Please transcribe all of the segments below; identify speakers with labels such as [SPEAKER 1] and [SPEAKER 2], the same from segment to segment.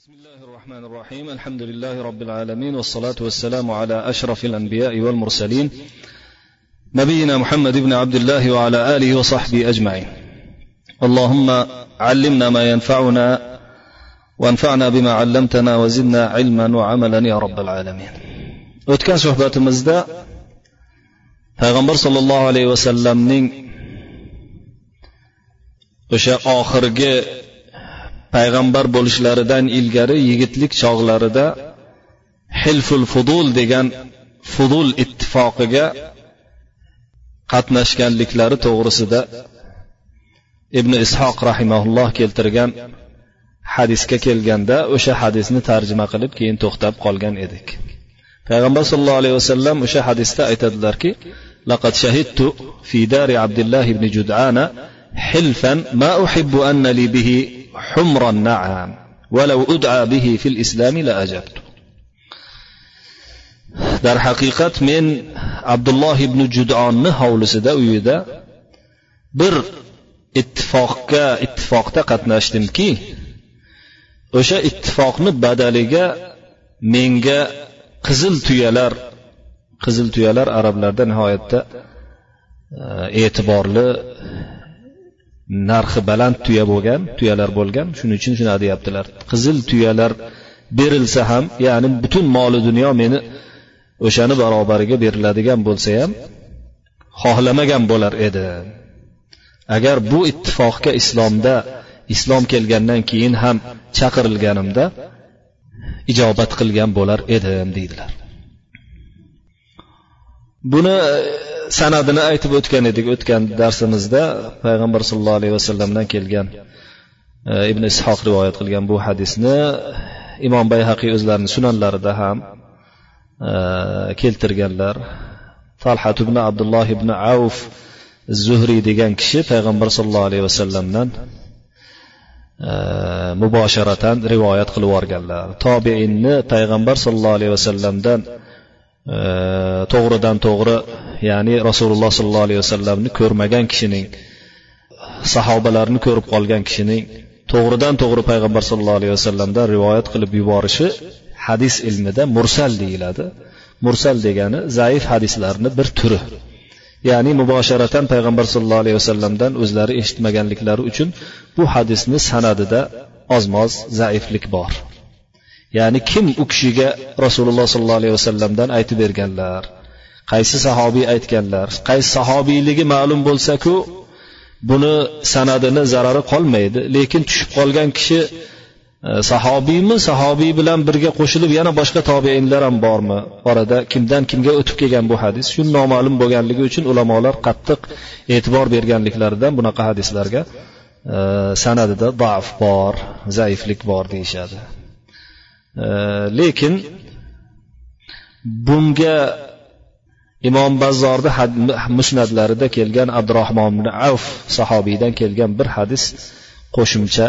[SPEAKER 1] بسم الله الرحمن الرحيم الحمد لله رب العالمين والصلاة والسلام على أشرف الأنبياء والمرسلين نبينا محمد بن عبد الله وعلى آله وصحبه أجمعين اللهم علمنا ما ينفعنا وانفعنا بما علمتنا وزدنا علما وعملا يا رب العالمين o'tgan suhbatimizda payg'ambar sollallohu alayhi vasallamning o'sha oxirgi payg'ambar bo'lishlaridan ilgari yigitlik chog'larida hilful fudul degan fudul ittifoqiga qatnashganliklari to'g'risida ibn ishoq rahimaulloh keltirgan hadisga kelganda o'sha hadisni tarjima qilib keyin to'xtab qolgan edik payg'ambar sollallohu alayhi vasallam o'sha hadisda aytadilarki لقد شهدت في دار عبد الله بن جدعان حلفا ما أحب أن لي به حمر النعم ولو أدعى به في الإسلام لأجبت darhaqiqat men abdulloh ibn judonni hovlisida uyida bir ittifoqqa ittifoqda qatnashdimki o'sha ittifoqni badaliga menga qizil tuyalar qizil tuyalar arablarda nihoyatda e'tiborli narxi baland tuya bo'lgan tuyalar bo'lgan. Shuning uchun shunday deyaptilar. Qizil tuyalar berilsa ham ya'ni butun moli dunyo meni o'shani barobariga beriladigan bo'lsa ham xohlamagan bo'lar edi. Agar bu ittifoqga islomda islom kelgandan keyin ham chaqirilganimda ijobat qilgan bo'lar edim deydilar. Buni e, sanadini aytib o'tgan edik o'tgan darsimizda. Payg'ambar sollallohu alayhi vasallamdan kelgan e, ibn ishoq rivoyat qilgan bu hadisni imom bayhaqiy o'zlarini sunanlarida ham e, keltirganlar. Talhat ibn abdulloh ibn avf zuhriy degan kishi payg'ambar sollallohu alayhi vasallamdan mubosharatan rivoyat qilib yuborganlar. Tobeinni payg'ambar sollallohu alayhi vasallamdan to'g'ridan to'g'ri ya'ni rasululloh sollallohu alayhi vasallamni ko'rmagan kishining sahobalarni ko'rib qolgan kishining to'g'ridan to'g'ri payg'ambar sollallohu alayhi vasallamdan rivoyat qilib yuborishi hadis ilmida mursal deyiladi. Mursal degani zaif hadislarni bir turi. Ya'ni mubosharatan payg'ambar sollallohu alayhi vasallamdan o'zlari eshitmaganliklari uchun bu hadisni sanadida ozmoz zaiflik bor. Ya'ni kim u kishiga rasululloh sollallohu alayhi vasallamdan aytib berganlar? Qaysi sahobiy aytganlar? Qaysi sahobiyligi ma'lum bo'lsaku buni sanadini zarari qolmaydi. Lekin tushib qolgan kishi e, sahobiymi sahobiy bilan birga qo'shilib yana boshqa tobeinlar ham bormi? Orada kimdan kimga o'tib kelgan bu hadis? Shu noma'lum bo'lganligi uchun ulamolar qattiq e'tibor berganliklaridan bunaqa hadislarga e, sanadida daf bor zaiflik bor deyishadi. Lekin bunga imom bazzorni musnadlarida kelgan abdurahmon ibn avf sahobiydan kelgan bir hadis qo'shimcha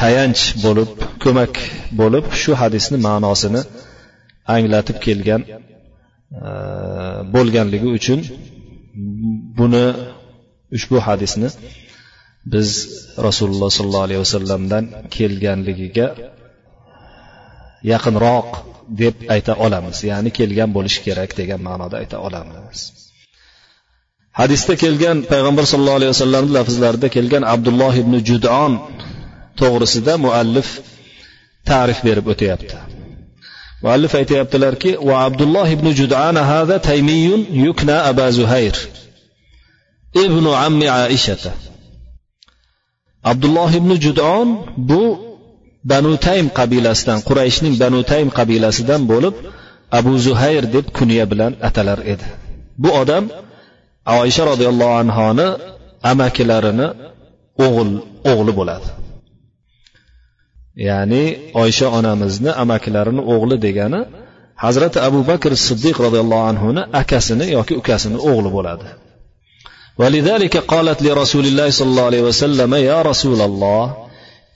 [SPEAKER 1] tayanch bo'lib ko'mak bo'lib shu hadisni ma'nosini anglatib kelgan bo'lganligi uchun buni ushbu hadisni biz rasululloh sollallohu alayhi vasallamdan kelganligiga yaqinroq deb ayta olamiz. Ya'ni kelgan bo'lishi kerak degan ma'noda ayta olamiz. Hadisda kelgan payg'ambar sollallohu alayhi vasallamni lafzlarida kelgan abdulloh ibn judon to'g'risida muallif ta'rif berib o'tyapti. Muallif aytyaptilarki va abdulloh ibn judana hada taymiyun yukna aba zuhayr ibn ammi aishata. Abdulloh ibn judon bu banu taym qabilasidan qurayshning banu taym qabilasidan bo'lib abu zuhayr deb kunya bilan atalar edi bu odam oysha roziyallohu anhoni amakilarini o'g'il o'g'li bo'ladi ya'ni oysha onamizni amakilarini o'g'li degani hazrati abu bakr siddiq roziyallohu anhuni akasini yoki ukasini o'g'li bo'ladi ولذلك قالت لرسول الله صلى الله عليه وسلم يا رسول الله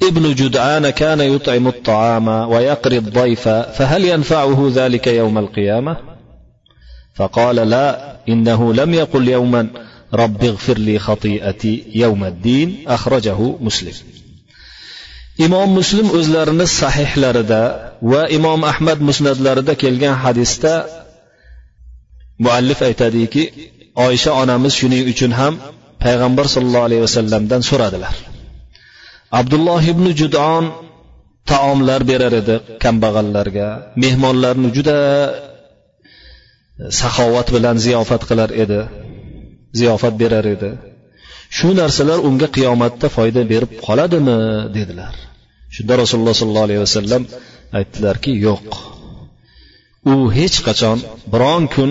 [SPEAKER 1] ابن جدعان كان يطعم الطعام ويقري الضيف فهل ينفعه ذلك يوم القيامة فقال لا إنه لم يقل يوما رب اغفر لي خطيئتي يوم الدين أخرجه مسلم imom muslim o'zlarini sahihlarida va imom ahmad musnatlarida kelgan hadisda muallif aytadiki oysha onamiz shuning uchun ham payg'ambar sollallohu alayhi vasallamdan so'radilar Abdulloh ibn judon taomlar berar edi kambag'allarga. Mehmonlarni juda e, saxovat bilan ziyofat qilar edi. Ziyofat berar edi. Shu narsalar unga qiyomatda foyda berib qoladimi? dedilar. Shunda rasululloh sollallohu alayhi vasallam aytdilarki yo'q. U hech qachon biron kun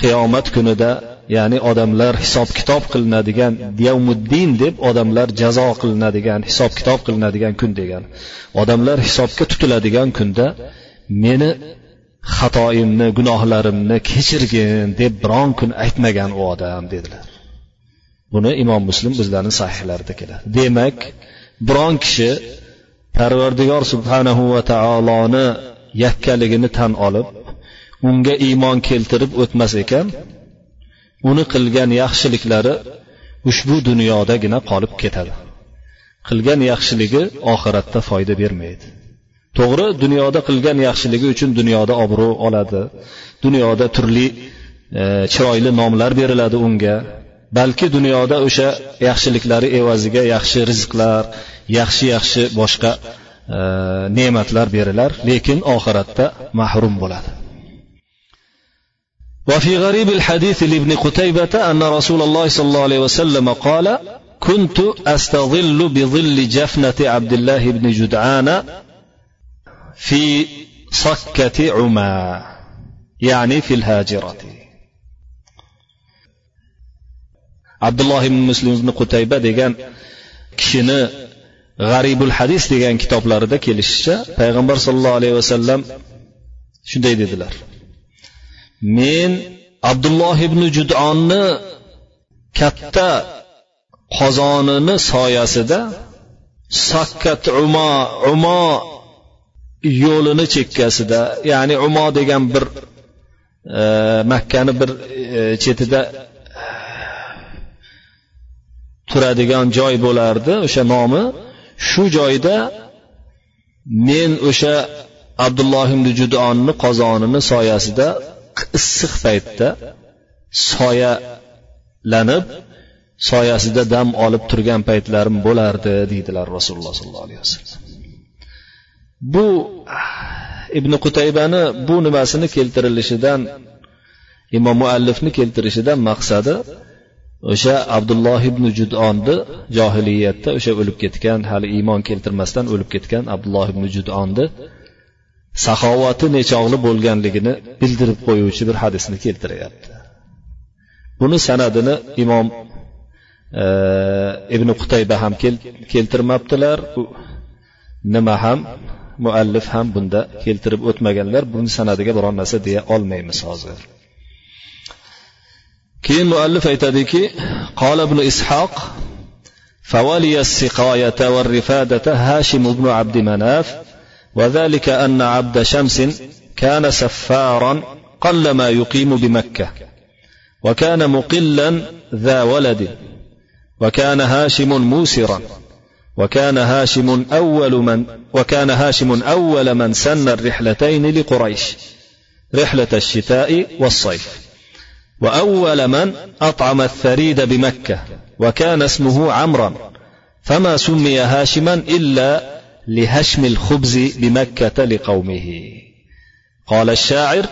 [SPEAKER 1] qiyomat kunida ya'ni odamlar hisob kitob qilinadigan yavmuddin deb odamlar jazo qilinadigan hisob kitob qilinadigan kun degan. Odamlar hisobga tutiladigan kunda meni xatoyimni gunohlarimni kechirgin deb biron kun aytmagan u odam dedilar. Buni imom muslim bizlarni sahihlarida keladi. Demak biron kishi parvardigor subhanahu va taoloni yakkaligini tan olib unga iymon keltirib o'tmas ekan uni qilgan yaxshiliklari ushbu dunyodagina qolib ketadi. Qilgan yaxshiligi oxiratda foyda bermaydi. To'g'ri dunyoda qilgan yaxshiligi uchun dunyoda obro' oladi dunyoda turli e, chiroyli nomlar beriladi unga balki dunyoda o'sha yaxshiliklari evaziga yaxshi rizqlar yaxshi yaxshi boshqa e, ne'matlar berilar lekin oxiratda mahrum bo'ladi. وفي غريب الحديث لابن قتيبة أن رسول الله صلى الله عليه وسلم قال كنت أستظل بظل جفنة عبد الله بن جدعان في صكة عما يعني في الهاجرة عبد الله بن مسلم بن قتيبة degan kishini g'aribul hadis degan kitoblarida kelishicha payg'ambar sollallohu alayhi vasallam shunday dedilar men abdulloh ibn judonni katta qozonini soyasida sakkat umo umo yo'lini chekkasida ya'ni umo degan bir e, makkani bir e, chetida turadigan joy bo'lardi o'sha nomi. Shu joyda men o'sha abdulloh ibn judonni qozonini soyasida issiq paytda soyalanib soyasida dam olib turgan paytlarim bo'lardi deydilar rasululloh sollallohu alayhi vasallam. Bu ibn qutaybani bu nimasini keltirilishidan imom muallifni keltirishidan maqsadi o'sha abdulloh ibn judonni johiliyatda o'sha o'lib ketgan hali iymon keltirmasdan o'lib ketgan abdulloh ibn judonni saxovati nechog'li bo'lganligini bildirib qo'yuvchi bir hadisni keltiryapti buni sanadini imom e, ibn qutayba ham keltirmabdilar nima ham muallif ham bunda keltirib o'tmaganlar buni sanadiga biron narsa deya olmaymiz hozir keyin muallif aytadiki قال ابن إسحاق فولي السقاية والرفادة هاشم بن عبد مناف وذلك أن عبد شمس كان سفارا قل ما يقيم بمكة وكان مقلا ذا ولد وكان هاشم موسرا وكان هاشم أول من وكان هاشم أول من سن الرحلتين لقريش رحلة الشتاء والصيف. وأول من أطعم الثريد بمكة وكان اسمه عمرا فما سمي هاشما إلا لهشم الخبز بمكة لقومه قال الشاعر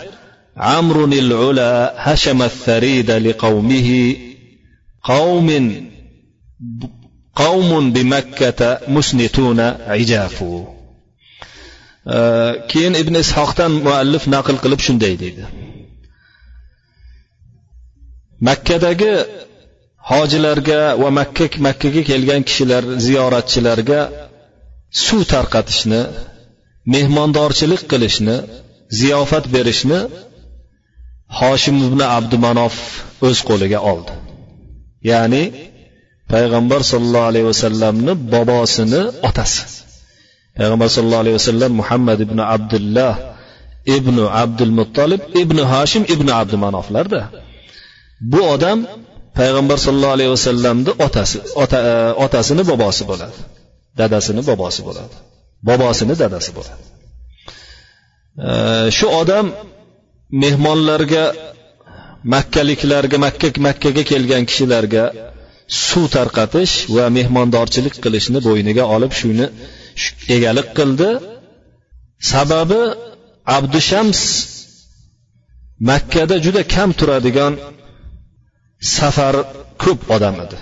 [SPEAKER 1] عمرو العلا هشم الثريد لقومه قوم قوم بمكة مسنتون عجاف keyin ibn ishoqdan muallif naql qilib shunday deydi makkadagi hojilarga va makka makkaga kelgan kishilar ziyoratchilarga suv tarqatishni mehmondorchilik qilishni ziyofat berishni hoshim ibn abdumanof o'z qo'liga oldi. Ya'ni payg'ambar sollallohu alayhi vasallamni bobosini otasi. Payg'ambar sollallohu alayhi vasallam muhammad ibn abdulloh ibn abdul muttolib ibn hashim ibn abdumanoflarda. Bu odam payg'ambar sollallohu alayhi vasallamni otasi ota, e, otasini bobosi bo'ladi. Dadasini bobosi bo'ladi. Bobosini dadasi bo'ladi. Shu odam mehmonlarga makkaliklarga makka makkaga kelgan kishilarga suv tarqatish va mehmondorchilik qilishni bo'yniga olib shuni egalik qildi. Sababi abdushams makkada juda kam turadigan safar ko'p odam edi.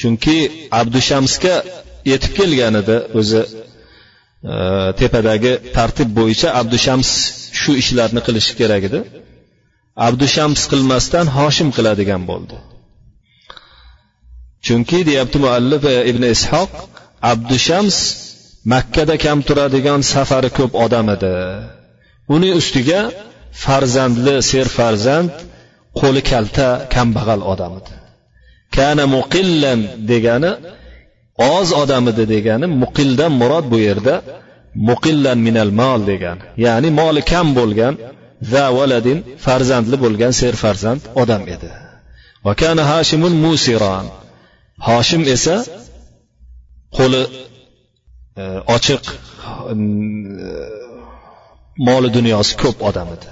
[SPEAKER 1] Chunki abdushamsga yetib kelganida o'zi e, tepadagi tartib bo'yicha abdushams shu ishlarni qilishi kerak edi. Abdushams qilmasdan hoshim qiladigan bo'ldi. Chunki deyapti muallif ibn ishoq abdushams makkada kam turadigan safari ko'p odam edi. Uning ustiga farzandli serfarzand qo'li kalta kambag'al odam edi. Kana muqillan degani oz odam edi degani muqildan murod bu yerda muqillan minal mol degani. Ya'ni moli kam bo'lgan za valadin farzandli bo'lgan serfarzand odam edi. Va kana hashimun musiron hoshim esa qo'li e, ochiq moli dunyosi ko'p odam edi.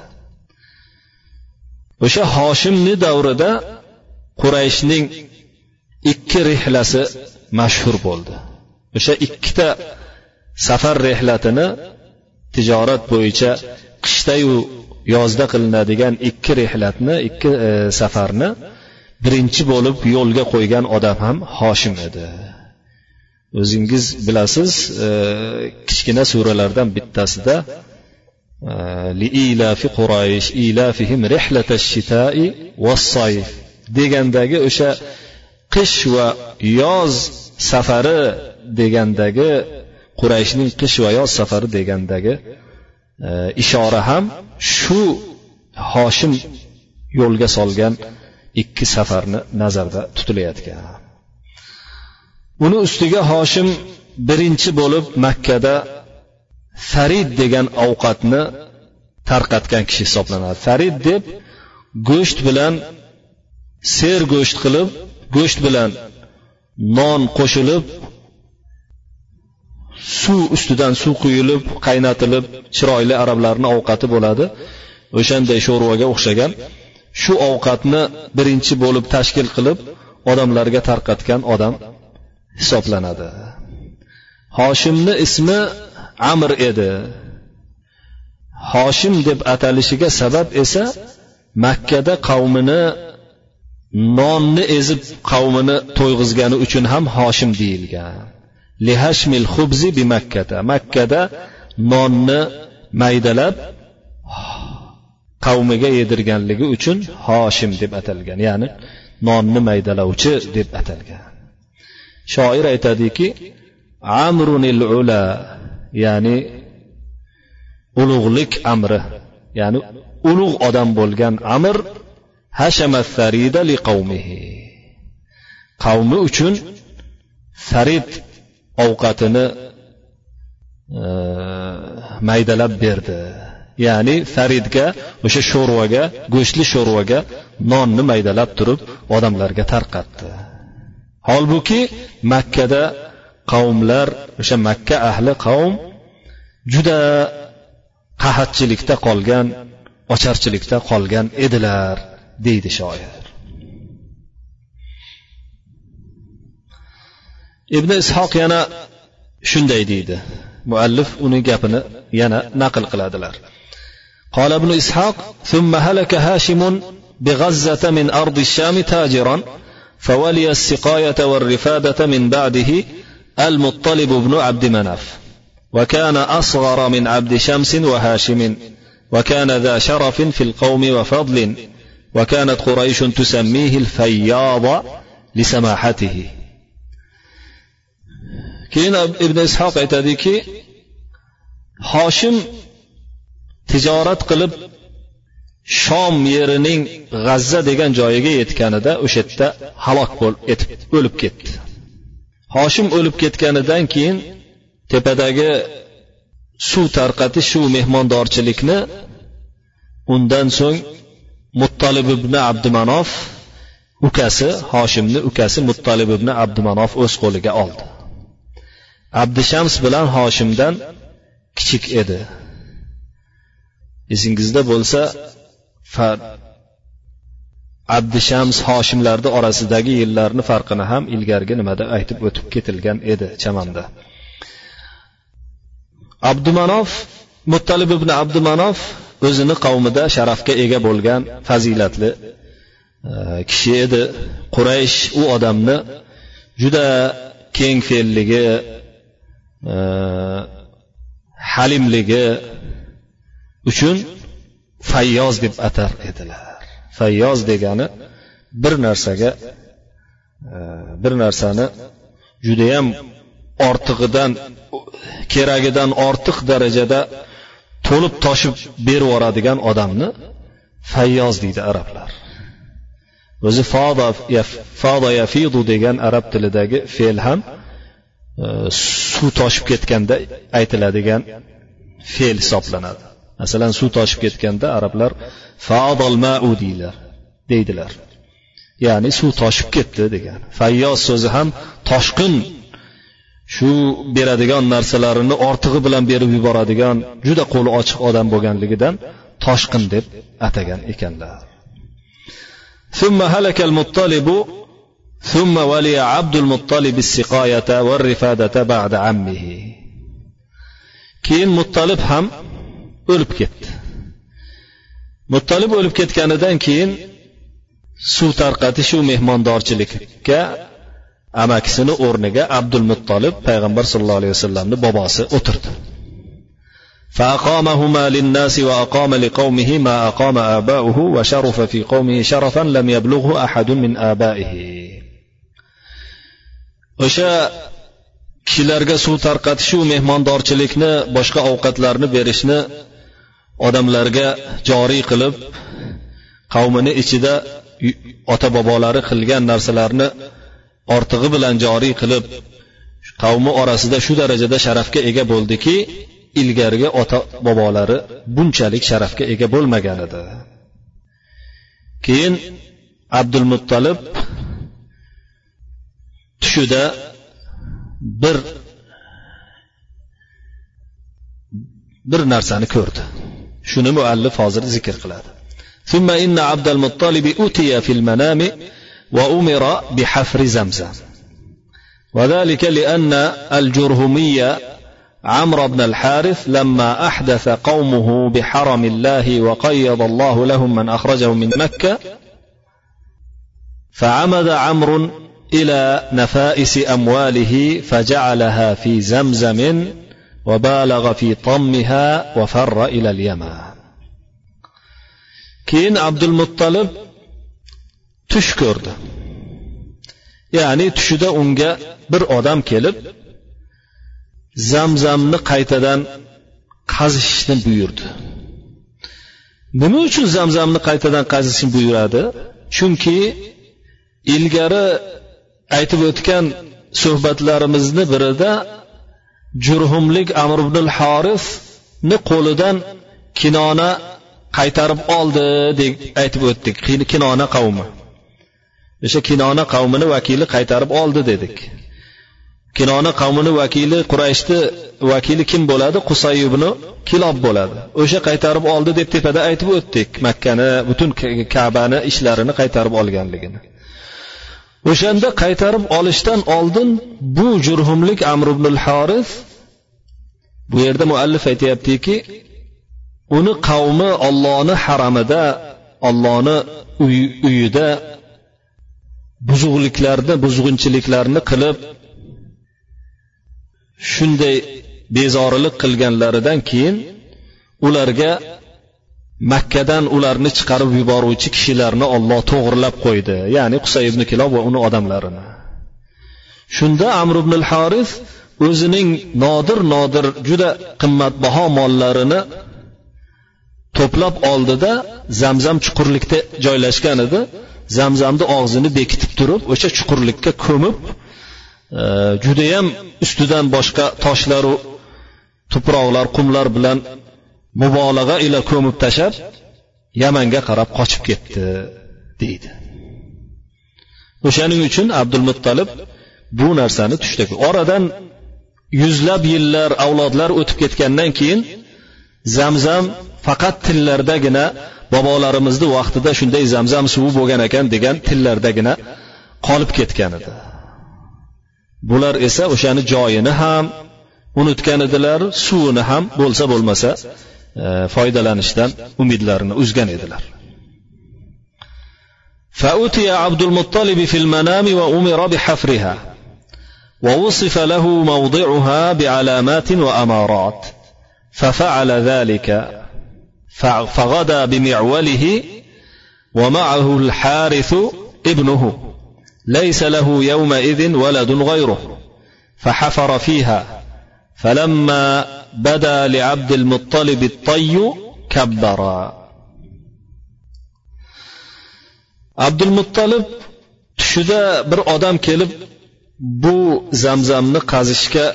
[SPEAKER 1] O'sha hoshimni davrida qurayshning ikki rihlasi mashhur bo'ldi. O'sha ikkita safar rehlatini tijorat bo'yicha qishdayu yozda qilinadigan ikki rehlatni ikki e, safarni birinchi bo'lib yo'lga qo'ygan odam ham hoshim edi. O'zingiz bilasiz e, kichkina suralardan bittasida e, liilafi quraysh ilafihim rihlatash shita'i was-sayf. Degandagi o'sha qish va yoz safari degandagi qurayshning qish va yoz safari degandagi e, ishora ham shu hoshim yo'lga solgan ikki safarni nazarda tutilayotgan. Uni ustiga hoshim birinchi bo'lib makkada farid degan ovqatni tarqatgan kishi hisoblanadi. Farid deb go'sht bilan ser go'sht qilib go'sht bilan non qo'shilib suv ustidan suv quyilib qaynatilib chiroyli arablarni ovqati bo'ladi. O'shanday sho'rvaga o'xshagan shu ovqatni birinchi bo'lib tashkil qilib odamlarga tarqatgan odam hisoblanadi. Hoshimni ismi amr edi. Hoshim deb atalishiga sabab esa makkada qavmini nonni ezib qavmini to'yg'izgani uchun ham hoshim deyilgan. Lihashmil xubzi bi makkada makkada nonni maydalab qavmiga yedirganligi uchun hoshim deb atalgan ya'ni nonni maydalovchi deb atalgan. Shoir aytadiki amrunil ula ya'ni ulug'lik amri ya'ni ulug' odam bo'lgan amr qavmi uchun farid ovqatini e, maydalab berdi. Ya'ni faridga o'sha sho'rvaga go'shtli sho'rvaga nonni maydalab turib odamlarga tarqatdi. Holbuki makkada qavmlar o'sha makka ahli qavm juda qahatchilikda qolgan ocharchilikda qolgan edilar. Deydi shoir ibn ishoq yana shunday deydi muallif uning gapini yana naql qiladilar قال ابن إسحاق ثم هلك هاشم بغزة من أرض الشام تاجرا فولي السقاية والرفادة من بعده المطلب بن عبد مناف. وكان أصغر من عبد شمس وهاشم وكان ذا شرف في القوم وفضل. وكانت قريش تسميه الفياض لسماحته keyin ibn ishoq aytadiki hoshim tijorat qilib shom yerining g'azza degan joyiga yetganida o'sha yerda halok bo'lib etib o'lib ketdi hoshim o'lib ketganidan keyin tepadagi suv tarqatish shu mehmondorchilikni undan so'ng muttalib ibn abdumanof ukasi hoshimni ukasi muttalib ibn abdumanof o'z qo'liga oldi. Abdishams bilan hoshimdan kichik edi. Esingizda bo'lsa abdishams hoshimlarni orasidagi yillarni farqini ham ilgarigi nimada aytib o'tib ketilgan edi chamamda abdumanof muttalib ibn abdumanof o'zini qavmida sharafga ega bo'lgan fazilatli e, kishi edi. Quraysh u odamni juda keng fe'lligi e, halimligi uchun fayyoz deb atar edilar. Fayyoz degani bir narsaga e, bir narsani judayam ortig'idan keragidan ortiq darajada to'lib toshib berib yuboradigan odamni fayyoz deydi arablar. O'zi foda yafidu degan arab tilidagi fe'l ham e, suv toshib ketganda aytiladigan fe'l hisoblanadi. Masalan suv toshib ketganda arablar faodol mau deydilar deydilar. Ya'ni suv toshib ketdi degan fayyoz so'zi ham toshqin shu beradigan narsalarini ortig'i bilan berib yuboradigan juda qo'li ochiq odam bo'lganligidan toshqin deb atagan ekanlar ثم هلك المطلب ثم ولي عبد المطلب السقاية والرفادة بعد عمه keyin muttalib ham o'lib ketdi muttalib o'lib ketganidan keyin suv tarqatishu mehmondorchilikka amakisini o'rniga abdul muttolib payg'ambar sallallohu alayhi vasallamni bobosi o'tirdi فأقامهما للناس وأقام لقومه ما أقام آباؤه وشرف في قومه شرفا لم يبلغه أحد من آبائه o'sha kishilarga suv tarqatishu mehmondorchilikni boshqa ovqatlarni berishni odamlarga joriy qilib qavmini ichida ota bobolari qilgan narsalarni ortig'i bilan joriy qilib qavmi orasida shu darajada sharafga ega bo'ldiki ilgarigi ota bobolari bunchalik sharafga ega bo'lmagan edi keyin abdul muttalib tushida bir bir narsani ko'rdi shuni muallif hozir zikr qiladi ثم إن عبد المطلب أتي في المنام وأمر بحفر زمزم. وذلك لأن الجرهمية عمرو بن الحارث لما أحدث قومه بحرم الله وقيض الله لهم من أخرجه من مكة فعمد عمرو إلى نفائس أمواله فجعلها في زمزم وبالغ في طمها وفر إلى اليمن. كين عبد المطلب tush ko'rdi. Ya'ni tushida unga bir odam kelib zamzamni qaytadan qazishni buyurdi. Nima uchun zamzamni qaytadan qazishni buyuradi? Chunki ilgari aytib o'tgan suhbatlarimizni birida jurhumlik amr ibn horifni qo'lidan kinona qaytarib oldi deb aytib o'tdik. Kinona qavmi. O'sha kinona qavmini vakili qaytarib oldi dedik. Kinona qavmini vakili qurayshni vakili kim bo'ladi? Qusay ibn kilob bo'ladi. O'sha qaytarib oldi deb tepada aytib o'tdik. Makkani butun kabani ishlarini qaytarib olganligini. O'shanda qaytarib olishdan oldin bu jurhumlik amr ibn horis bu yerda muallif aytyaptiki uni qavmi ollohni haramida ollohni uyida buzuqliklarni buzg'unchiliklarni qilib shunday bezorilik qilganlaridan keyin ularga makkadan ularni chiqarib yuboruvchi kishilarni olloh to'g'irlab qo'ydi ya'ni qusay ibn kilob va uni odamlarini. Shunda amr ibn haris o'zining nodir nodir juda qimmatbaho mollarini to'plab oldida zamzam chuqurlikda joylashgan edi. Zamzamni og'zini bekitib turib o'sha chuqurlikka ko'mib e, judayam ustidan boshqa toshlaru tuproqlar qumlar bilan mubolag'a ila ko'mib tashlab yamanga qarab qochib ketdi deydi. O'shaning uchun abdul muttalib bu narsani tushda oradan yuzlab yillar avlodlar o'tib ketgandan keyin zamzam faqat tillardagina bobolarimizni vaqtida shunday zamzam suvi bo'lgan ekan degan tillardagina qolib ketgan edi bular esa o'shani joyini ham unutgan edilar suvini ham bo'lsa bo'lmasa e, foydalanishdan umidlarini uzgan edilar فأتي عبد المطلب في المنام وأمر بحفرها ووصف له موضعها بعلامات وأمارات ففعل ذلك فغدا بمعوله ومعه الحارث ابنه ليس له يومئذ ولد غيره فحفر فيها فلما بدا لعبد المطلب الطي كبر عبد المطلب tushida bir odam kelib bu zamzamni qazishga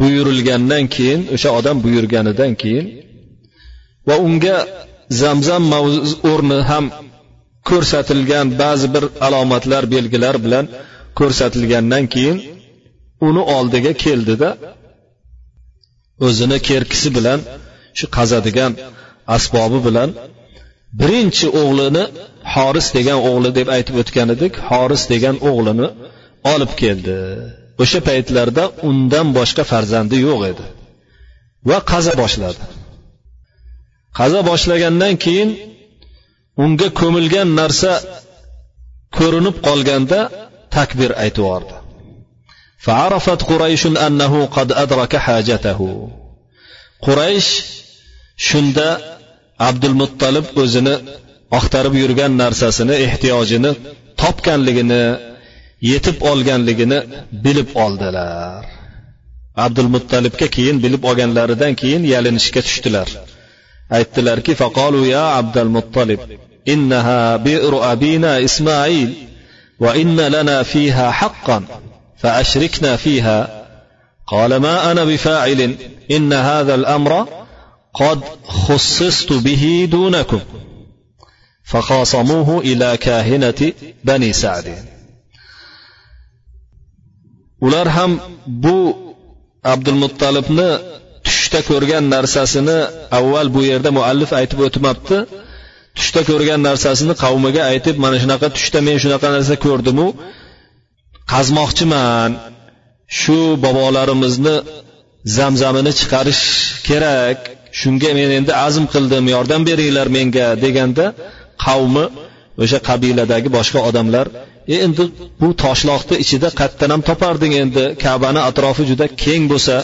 [SPEAKER 1] buyurilgandan keyin o'sha odam buyurganidan keyin va unga zamzam o'rni ham ko'rsatilgan ba'zi bir alomatlar belgilar bilan ko'rsatilgandan keyin uni oldiga keldida o'zini kerkisi bilan shu qazadigan asbobi bilan birinchi o'g'lini horis degan o'g'li deb aytib o'tgan edik. Horis degan o'g'lini olib keldi. O'sha paytlarda undan boshqa farzandi yo'q edi va qaza boshladi. qaza boshlagandan keyin unga ko'milgan narsa ko'rinib qolganda takbir aytib yubordi فعرفت قريش أنه قد أدرك حاجته quraysh shunda abdulmuttalib o'zini oqtarib yurgan narsasini ehtiyojini topganligini yetib olganligini bilib oldilar abdulmuttalibga keyin bilib olganlaridan keyin yalinishga tushdilar Aytdilarki faqolu ya abdulmuttalib إنها بئر أبينا إسماعيل وإن لنا فيها حقا فأشركنا فيها. قال ما أنا بفاعل إن هذا الأمر قد خصصت به دونكم. فخاصموه إلى كاهنة بني سعد. ular ham bu abdulmuttalibni tushda ko'rgan narsasini avval bu yerda muallif aytib o'tmabdi. Tushda ko'rgan narsasini qavmiga aytib mana shunaqa tushda men shunaqa narsa ko'rdimu qazmoqchiman. Shu bobolarimizni zamzamini chiqarish kerak. Shunga men endi azm qildim yordam beringlar menga deganda qavmi o'sha qabiladagi boshqa odamlar e endi bu toshloqni ichida qayerdan ham toparding endi. Kabani atrofi juda keng bo'lsa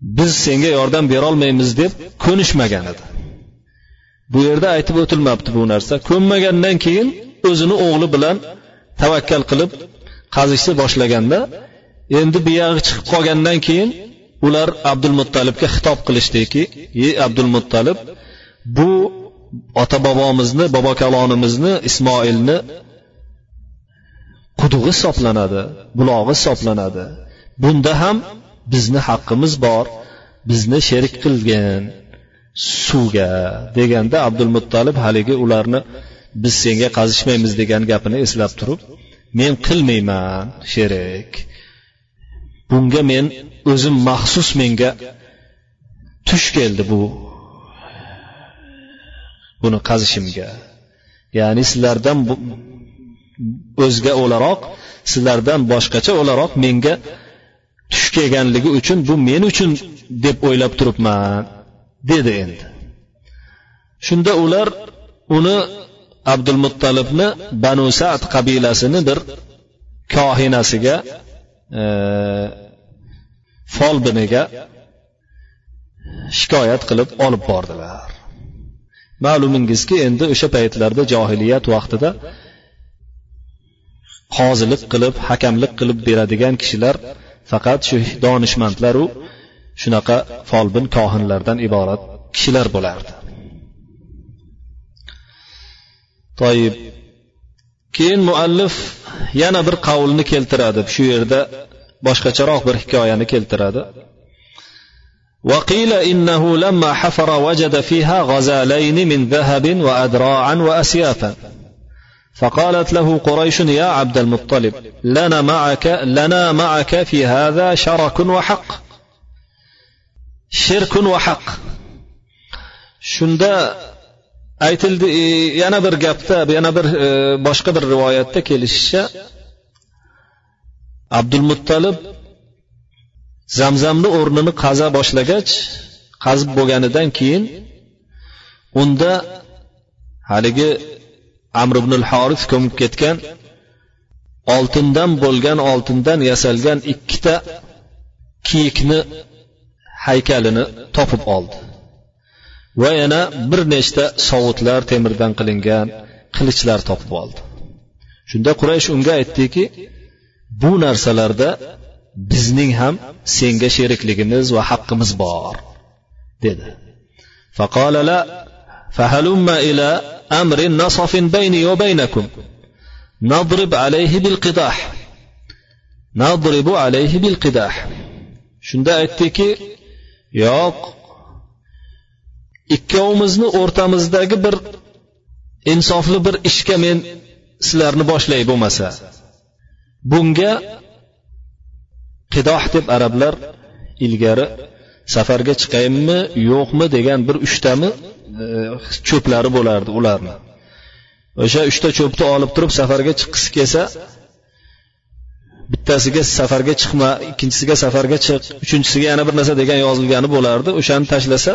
[SPEAKER 1] biz senga yordam berolmaymiz deb ko'nishmagan edi. Bu yerda aytib o'tilmabdi bu narsa. Ko'nmagandan keyin o'zini o'g'li bilan tavakkal qilib qazishni boshlaganda endi buyog'i chiqib qolgandan keyin ular abdulmuttalibga xitob qilishdiki ey abdulmuttalib bu ota bobomizni bobo kalonimizni ismoilni qudug'i hisoblanadi bulog'i hisoblanadi. Bunda ham bizni haqqimiz bor bizni sherik qilgin suvga deganda abdulmuttalib haligi ularni biz senga qazishmaymiz degan gapini eslab turib men qilmayman sherik. Bunga men o'zim maxsus menga tush keldi bu buni qazishimga. Ya'ni sizlardan o'zga o'laroq sizlardan boshqacha o'laroq menga tush kelganligi uchun bu men uchun deb o'ylab turibman dedi endi. Shunda ular uni abdulmuttalibni banu sad qabilasini bir kohinasiga e, folbiniga shikoyat qilib olib bordilar. Ma'lumingizki endi o'sha paytlarda johiliyat vaqtida qozilik qilib hakamlik qilib beradigan kishilar faqat shu donishmandlaru shunaqa folbin kohinlardan iborat kishilar bo'lardi toyib keyin muallif yana bir qavlni keltiradi shu yerda boshqacharoq bir hikoyani keltiradi وقيل إنه لما حفر وجد فيها غزالين من ذهب وأدراعا وأسيافا فقالت له قريش يا عبد المطلب لنا معك لنا معك في هذا شرك وحق شرك وحق shunda aytildi yana bir gapda yana bir boshqa bir rivoyatda kelishicha abdul muttalib zamzamni o'rnini qaza boshlagach qazib bo'lganidan keyin unda haligi amr ibn horis ko'mib ketgan oltindan bo'lgan oltindan yasalgan ikkita kiyikni haykalini topib oldi va yana bir nechta sovutlar temirdan qilingan qilichlar topib oldi shunda quraysh unga aytdiki bu narsalarda bizning ham senga sherikligimiz va haqqimiz bor dedi فقال لا فهلم إلى أمر نصف بيني وبينكم نضرب عليه بالقداح نضرب عليه بالقداح shunda aytdiki yo'q ikkovimizni o'rtamizdagi bir insofli bir ishga men sizlarni boshlay bo'lmasa bunga qidoh deb arablar ilgari safarga chiqaymi yo'qmi degan bir uchtami e, cho'plari bo'lardi ularni. O'sha uchta cho'pni olib turib safarga chiqqisi kelsa bittasiga safarga chiqma ikkinchisiga safarga chiq uchinchisiga yana bir narsa degan yozilgani bo'lardi. O'shani tashlasa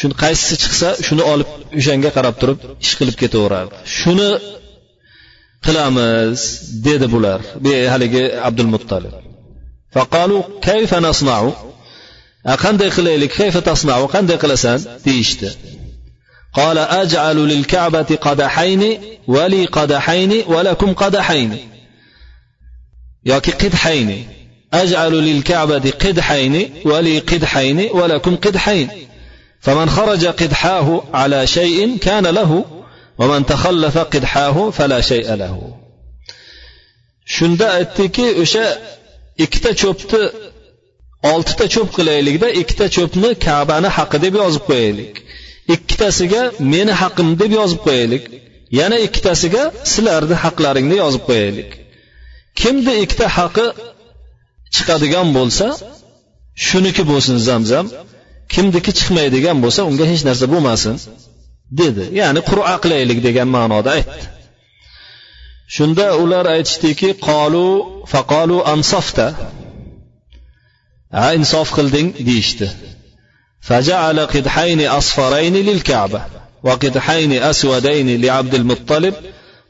[SPEAKER 1] shuni qaysisi chiqsa shuni olib o'shanga qarab turib ish qilib ketaverardi. Shuni qilamiz dedi bular. Haligi abdul muttalib. Faqalu kayfa nasnau qanday qilaylik? Kayfa tasnau qanday qilasan? deyishdi. قال أجعل للكعبة قدحين ولي قدحين ولكم قدحين. yoki qidhayni أجعل للكعبة قدحين ولي قدحين ولكم قدحين. فمن خرج قدحاه على شيء كان له ومن تخلف قدحاه فلا شيء له. shunda aytdiki o'sha ikkita cho'pni oltita cho'p qilaylikda ikkita cho'pni kabani haqi deb yozib qo'yaylik ikkitasiga meni haqim deb yozib qo'yaylik. Yana ikkitasiga sizlarni haqlaringni yozib qo'yaylik. Kimni ikkita haqi chiqadigan bo'lsa shuniki bo'lsin zamzam. Kimniki chiqmaydigan bo'lsa unga hech narsa bo'lmasin dedi. Ya'ni qur'a qilaylik degan ma'noda aytdi shunda ular aytishdiki qolu faqolu ansofta ha insof qilding deyishdi. فجعل قدحين أصفرين للكعبة وقدحين أسودين لعبد المطلب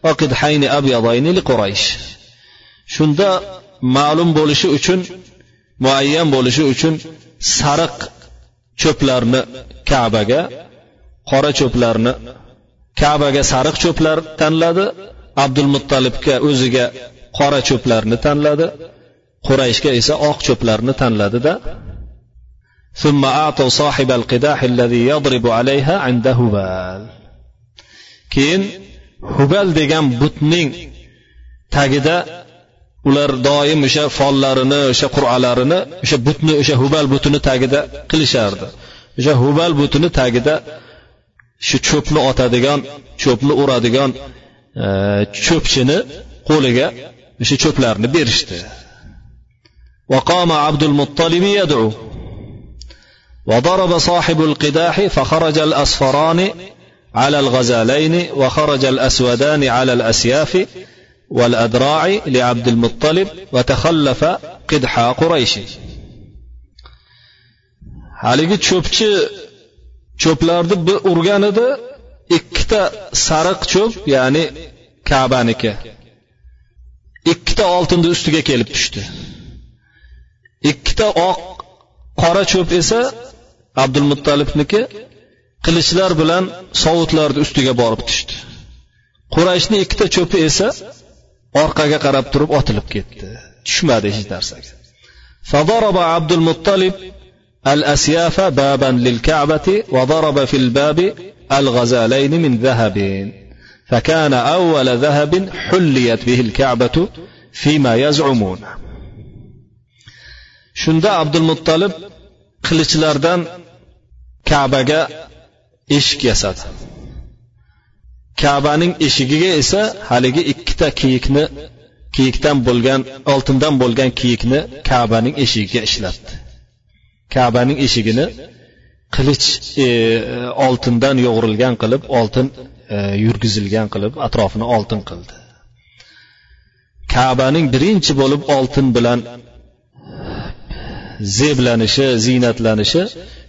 [SPEAKER 1] وقدحين أبيضين لقريش shunda ma'lum bo'lishi uchun muayyan bo'lishi uchun sariq cho'plarni kabaga qora cho'plarni kabaga sariq cho'plar tanladi abdul muttalibga o'ziga qora cho'plarni tanladi qurayshga esa oq cho'plarni tanladida ثم أعطوا صاحب القداح الذي يضرب عليها عند هبال keyin hubal degan butning tagida ular doim o'sha follarini o'sha qur'alarini o'sha butni o'sha hubal butini tagida qilishardi o'sha hubal butini tagida shu cho'pni otadigan cho'pni uradigan e, cho'pchini qo'liga o'sha cho'plarni berishdi وقام عبد المطلب يدعو وضرب صاحب القداح فخرج الأصفران على الغزالين وخرج الأسودان على الأسياف والأدراع لعبد المطلب وتخلف قدح قريش haligi cho'pchi cho'plarni urgan edi ikkita sariq cho'p ya'ni kabaniki ikkita oltinni ustiga kelib tushdi ikkita oq qora cho'p esa abdul muttalibniki qilichlar bilan sovutlarni ustiga borib tushdi qurayshni ikkita cho'pi esa orqaga qarab turib otilib ketdi tushmadi hech narsaga فضرب عبد المطلب الأسياف بابا للكعبة وضرب في الباب الغزالين من ذهب فكان أول ذهب حليت به الكعبة فيما يزعمون shunda abdulmuttalib qilichlardan kabaga eshik yasadi. Kabaning eshigiga esa haligi ikkita kiyikni kiyikdan bo'lgan oltindan bo'lgan kiyikni kabaning eshigiga ishlatdi. Kabaning eshigini qilich e, oltindan yo'g'rilgan qilib oltin e, yurgizilgan qilib atrofini oltin qildi. Kabaning birinchi bo'lib oltin bilan zeblanishi ziynatlanishi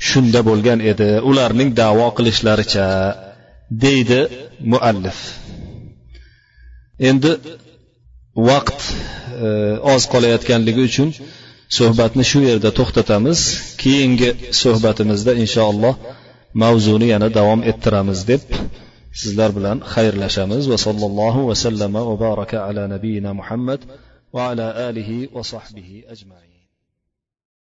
[SPEAKER 1] shunda bo'lgan edi. Ularning davo qilishlaricha deydi muallif. Endi vaqt e, oz qolayotganligi uchun suhbatni shu yerda to'xtatamiz. Keyingi suhbatimizda inshaalloh mavzuni yana davom ettiramiz deb sizlar bilan xayrlashamiz. Va sallallohu vasallama va baraka ala nabiyina muhammad va ala alihi va sahbihi ajmain.